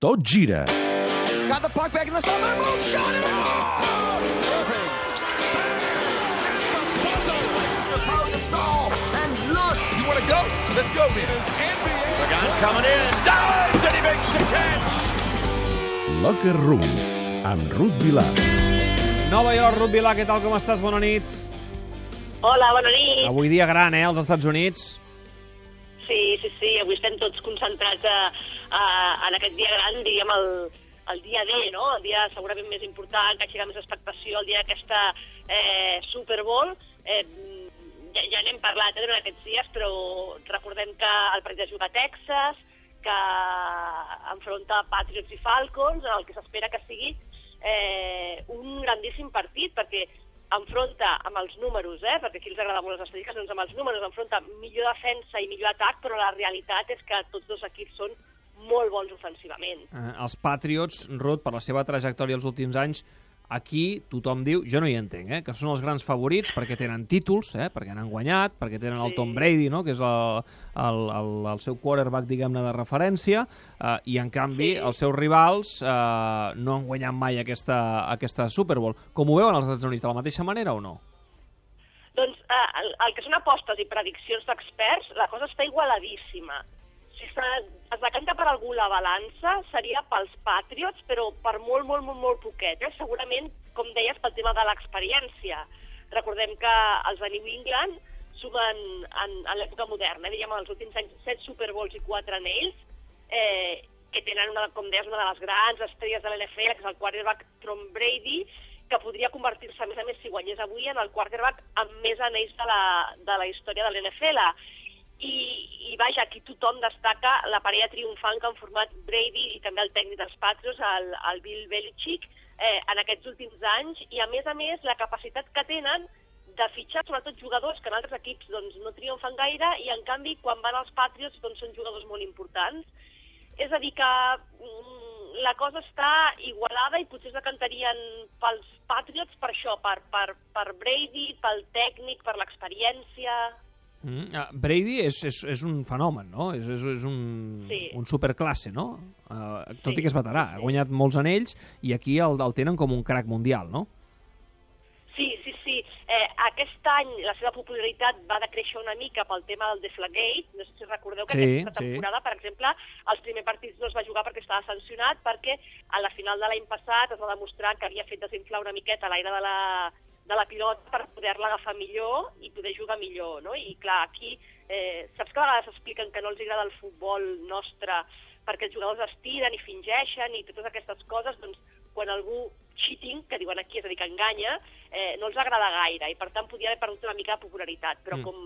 Tot gira. Got the puck back in the center. Boom, shot it. Oh! You want to go? Let's go then. Pagan coming in. Dives and he makes the catch. Locker Room, amb Ruth Vilar. Nova York, Ruth Vilà, què tal, com estàs? Bona nit. Hola, bona nit. Avui dia gran, eh, als Estats Units. Sí, sí, sí, avui estem tots concentrats a, a, en aquest dia gran, diguem, el, el dia D, no? El dia segurament més important, que aixeca més expectació, el dia d'aquesta eh, Super Bowl. Eh, ja, ja n'hem parlat eh, durant aquests dies, però recordem que el partit juga a Texas, que enfronta Patriots i Falcons, el que s'espera que sigui eh, un grandíssim partit, perquè enfronta amb els números, eh, perquè aquí els agrada molt les estadístiques, doncs amb els números enfronta millor defensa i millor atac, però la realitat és que tots dos equips són molt bons ofensivament. Eh, els Patriots, Ruth, per la seva trajectòria els últims anys, aquí tothom diu, jo no hi entenc, eh, que són els grans favorits perquè tenen títols, eh, perquè han guanyat, perquè tenen el. Tom Brady, no, que és el, el, el, el seu quarterback, diguem-ne, de referència, eh, i en canvi Sí. els seus rivals eh, no han guanyat mai aquesta, aquesta Super Bowl. Com ho veuen els Estats Units, de la mateixa manera o no? Doncs eh, el, el que són apostes i prediccions d'experts, la cosa està igualadíssima. Si es decanta per algú la balança, seria pels Patriots, però per molt, molt, molt, molt poquet. Eh? Segurament, com deies, pel tema de l'experiència. Recordem que els de New England sumen en, en l'època moderna, eh? diguem, els últims anys, set Super Bowls i quatre anells, eh, que tenen, una, com deies, una de les grans estrelles de l'NFL, que és el quarterback Tom Brady, que podria convertir-se, a més a més, si guanyés avui, en el quarterback amb més anells de la, de la història de l'NFL. I, I, vaja, aquí tothom destaca la parella triomfant que han format Brady i també el tècnic dels Patriots, el, el Bill Belichick, eh, en aquests últims anys, i a més a més la capacitat que tenen de fitxar sobretot jugadors que en altres equips doncs, no triomfen gaire i en canvi quan van als Patriots doncs, són jugadors molt importants. És a dir que mm, la cosa està igualada i potser es decantarien pels Patriots per això, per, per, per Brady, pel tècnic, per l'experiència... Mm. Uh, Brady és, és, és un fenomen, no? És, és, és un, Sí. un superclasse, no? Uh, tot Sí, i que és veterà, sí. ha guanyat molts anells i aquí el, el tenen com un crack mundial, no? Sí, sí, sí. Eh, aquest any la seva popularitat va decréixer una mica pel tema del Deflagate. No sé si recordeu que Sí, aquesta sí. temporada, per exemple, els primers partits no es va jugar perquè estava sancionat, perquè a la final de l'any passat es va demostrar que havia fet desinflar una miqueta l'aire de la, de la pilota per poder-la agafar millor i poder jugar millor, no? I clar, aquí, eh, saps que a vegades expliquen que no els agrada el futbol nostre perquè els jugadors es tiren i fingeixen i totes aquestes coses, doncs quan algú cheating, que diuen aquí, és a dir, que enganya, eh, no els agrada gaire i per tant podria haver perdut una mica de popularitat, però mm. com,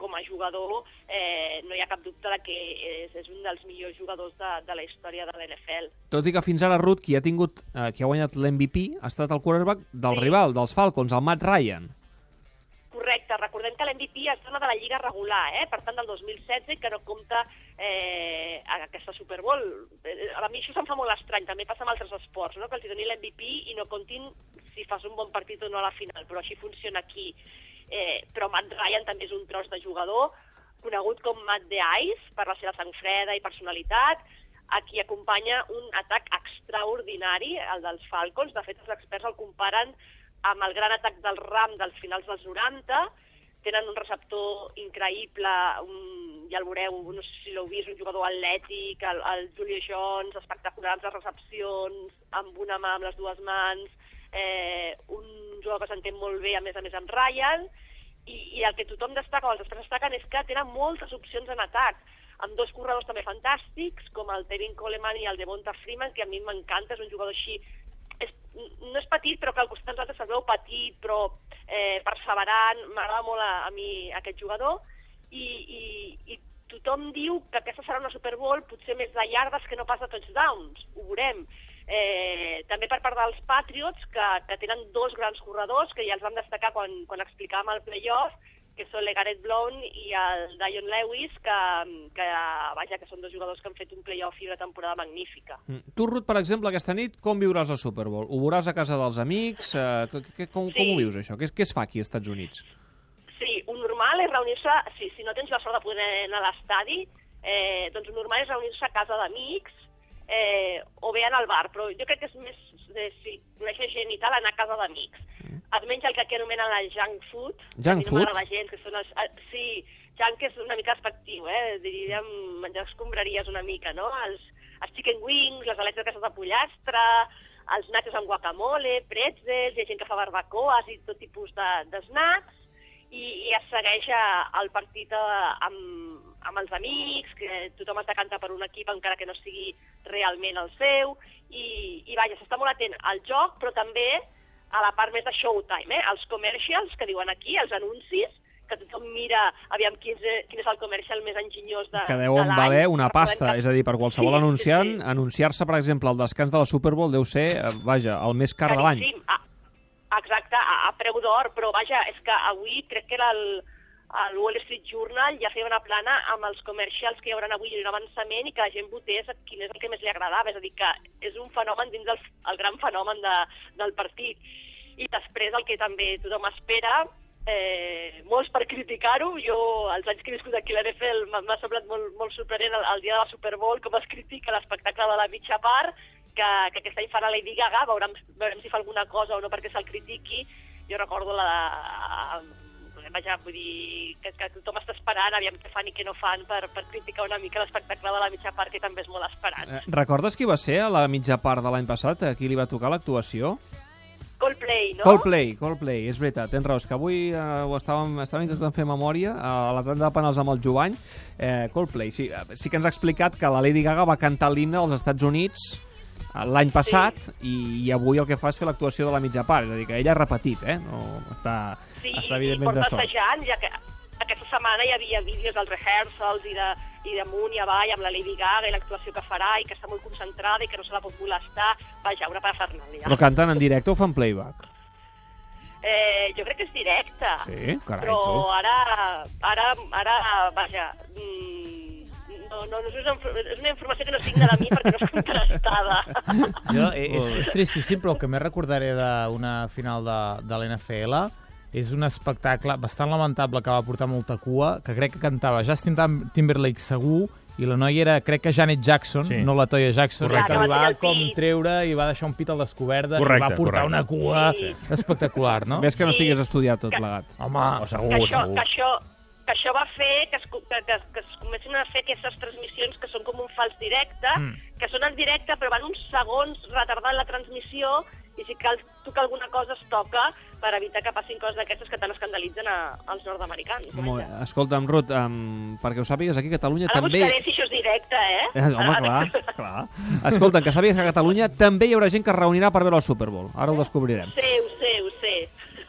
com a jugador eh, no hi ha cap dubte de que és, és un dels millors jugadors de, de la història de l'NFL. Tot i que fins ara Ruth, qui ha tingut, eh, qui ha guanyat l'MVP, ha estat el quarterback del Sí. rival, dels Falcons, el Matt Ryan. Correcte, recordem que l'MVP es dona de la Lliga regular, eh? per tant del 2016, que no compta eh, aquesta Super Bowl. Eh, A mi això se'm fa molt estrany, també passa amb altres esports, no? que els hi doni l'MVP i no comptin si fas un bon partit o no a la final, però així funciona aquí. Eh, però Matt Ryan també és un tros de jugador, conegut com Matt the Ice, per la seva sang freda i personalitat, a qui acompanya un atac extraordinari, el dels Falcons. De fet, els experts el comparen amb el gran atac del Ram dels finals dels 90, tenen un receptor increïble, un, ja el veureu, no sé si l'heu vist, un jugador atlètic, el, el Julio Jones, espectacular amb les recepcions, amb una mà, amb les dues mans, eh, un jugador que s'entén molt bé, a més a més, amb Ryan, i, i el que tothom destaca, o els experts destaquen, és que tenen moltes opcions en atac, amb dos corredors també fantàstics, com el Tevin Coleman i el Devonta Freeman, que a mi m'encanta, és un jugador així és, no és petit, però que al costat dels altres es veu petit, però eh, perseverant. M'agrada molt a, a mi aquest jugador. I, i, I tothom diu que aquesta serà una Super Bowl potser més de yardes que no pas de touchdowns. Ho veurem. Eh, també per part dels Patriots, que, que tenen dos grans corredors, que ja els vam destacar quan, quan explicàvem el playoff, que són l'Egaret Brown i el Dion Lewis, que, que, vaja, que són dos jugadors que han fet un playoff i una temporada magnífica. Mm. Tu, Ruth, per exemple, aquesta nit, com viuràs la Super Bowl? Ho veuràs a casa dels amics? Eh, que, que, com, Sí. com ho vius, això? Què, què es fa aquí als Estats Units? Sí, un normal és reunir-se, sí, si no tens la sort de poder anar a l'estadi, eh, doncs un normal és reunir-se a casa d'amics, eh, o bé anar al bar, però jo crec que és més, eh, si coneixes gent i tal, anar a casa d'amics. Es menja el que aquí anomenen el junk food. Mm. Junk a food? m'agrada gens, que són els... eh, Sí, junk és una mica despectiu, eh? Diríem menjar escombraries una mica, no? Els, els chicken wings, les aletes de de pollastre, els nachos amb guacamole, pretzels, hi ha gent que fa barbacoes i tot tipus de, de snacks, i, i es segueix eh, el partit eh, amb, amb els amics, que tothom es decanta per un equip encara que no sigui realment el seu, i, i vaja, s'està molt atent al joc, però també a la part més de showtime, eh? els commercials, que diuen aquí, els anuncis, que tothom mira aviam quin és, quin és el comercial més enginyós de, Que de deuen l'any. valer una pasta. que- És a dir, per qualsevol Sí, sí, anunciant, sí. anunciar-se, per exemple, al descans de la Super Bowl deu ser, eh, vaja, el més car de l'any. Ah, exacte, a, a preu d'or, però vaja, és que avui crec que era el, el Wall Street Journal ja feia una plana amb els comercials que hi haurà avui i un avançament i que la gent votés quin és el que més li agradava. És a dir, que és un fenomen dins del el gran fenomen de, del partit. I després el que també tothom espera, eh, molts per criticar-ho, jo els anys que he viscut aquí a l'NFL m'ha semblat molt, molt sorprenent el, el dia de la Super Bowl com es critica l'espectacle de la mitja part, que, que aquest any farà Lady Gaga, veurem, veurem si fa alguna cosa o no perquè se'l critiqui. Jo recordo la... Vaja, vull dir que, que tothom està esperant, aviam què fan i què no fan per, per criticar una mica l'espectacle de la mitja part, que també és molt esperat. Eh, Recordes qui va ser a la mitja part de l'any passat? A qui li va tocar l'actuació? Coldplay, no? Coldplay, Coldplay, és veritat, tens raó, és que avui eh, ho estàvem, estàvem intentant fer memòria a la tanda de penals amb el Jovany. Eh, Coldplay, sí, eh, sí que ens ha explicat que la Lady Gaga va cantar l'himne als Estats Units eh, l'any passat i, i avui el que fa és fer l'actuació de la mitja part, és a dir, que ella ha repetit, eh? No, està, Sí, està evidentment de sort. assajant, ja que aquesta setmana hi havia vídeos dels rehearsals i de, i damunt i avall amb la Lady Gaga i l'actuació que farà i que està molt concentrada i que no se la pot molestar. Vaja, una parafernàlia. Però canten en directe o fan playback? Eh, jo crec que és directe. Sí, carai, Però tu. ara, ara, ara, vaja, mm, no, no, no és, una, és una informació que no és digna de mi perquè no és contrastada. Jo, eh, és, és tristíssim, però el que més recordaré d'una final de, de l'NFL és un espectacle bastant lamentable que va portar molta cua, que crec que cantava Justin Tim- Timberlake segur, i la noia era, crec que Janet Jackson, Sí. no la Toya Jackson, Correcte. que li va com treure i va deixar un pit al descoberta i va portar correcte. una cua Sí. espectacular, no? Ves que no estigués estudiat tot Que- plegat. Home, O segur, que això, segur. que això, que això va fer que es, que, que, que es comencin a fer aquestes transmissions que són com un fals directe, Mm. que són en directe però van uns segons retardant la transmissió i si cal tocar alguna cosa es toca per evitar que passin coses d'aquestes que tant escandalitzen a, als nord-americans. Molt bé. Escolta'm, Ruth, um, perquè ho sàpigues, aquí a Catalunya Ara també... buscaré si això és directe, eh? Eh, home, Ara- clar, clar. Escolta, que sàpigues que a Catalunya també hi haurà gent que es reunirà per veure el Super Bowl. Ara ho descobrirem. Ho sé, ho sé, ho sé.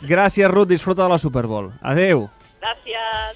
Gràcies, Ruth. Disfruta de la Super Bowl. Adeu. Gràcies.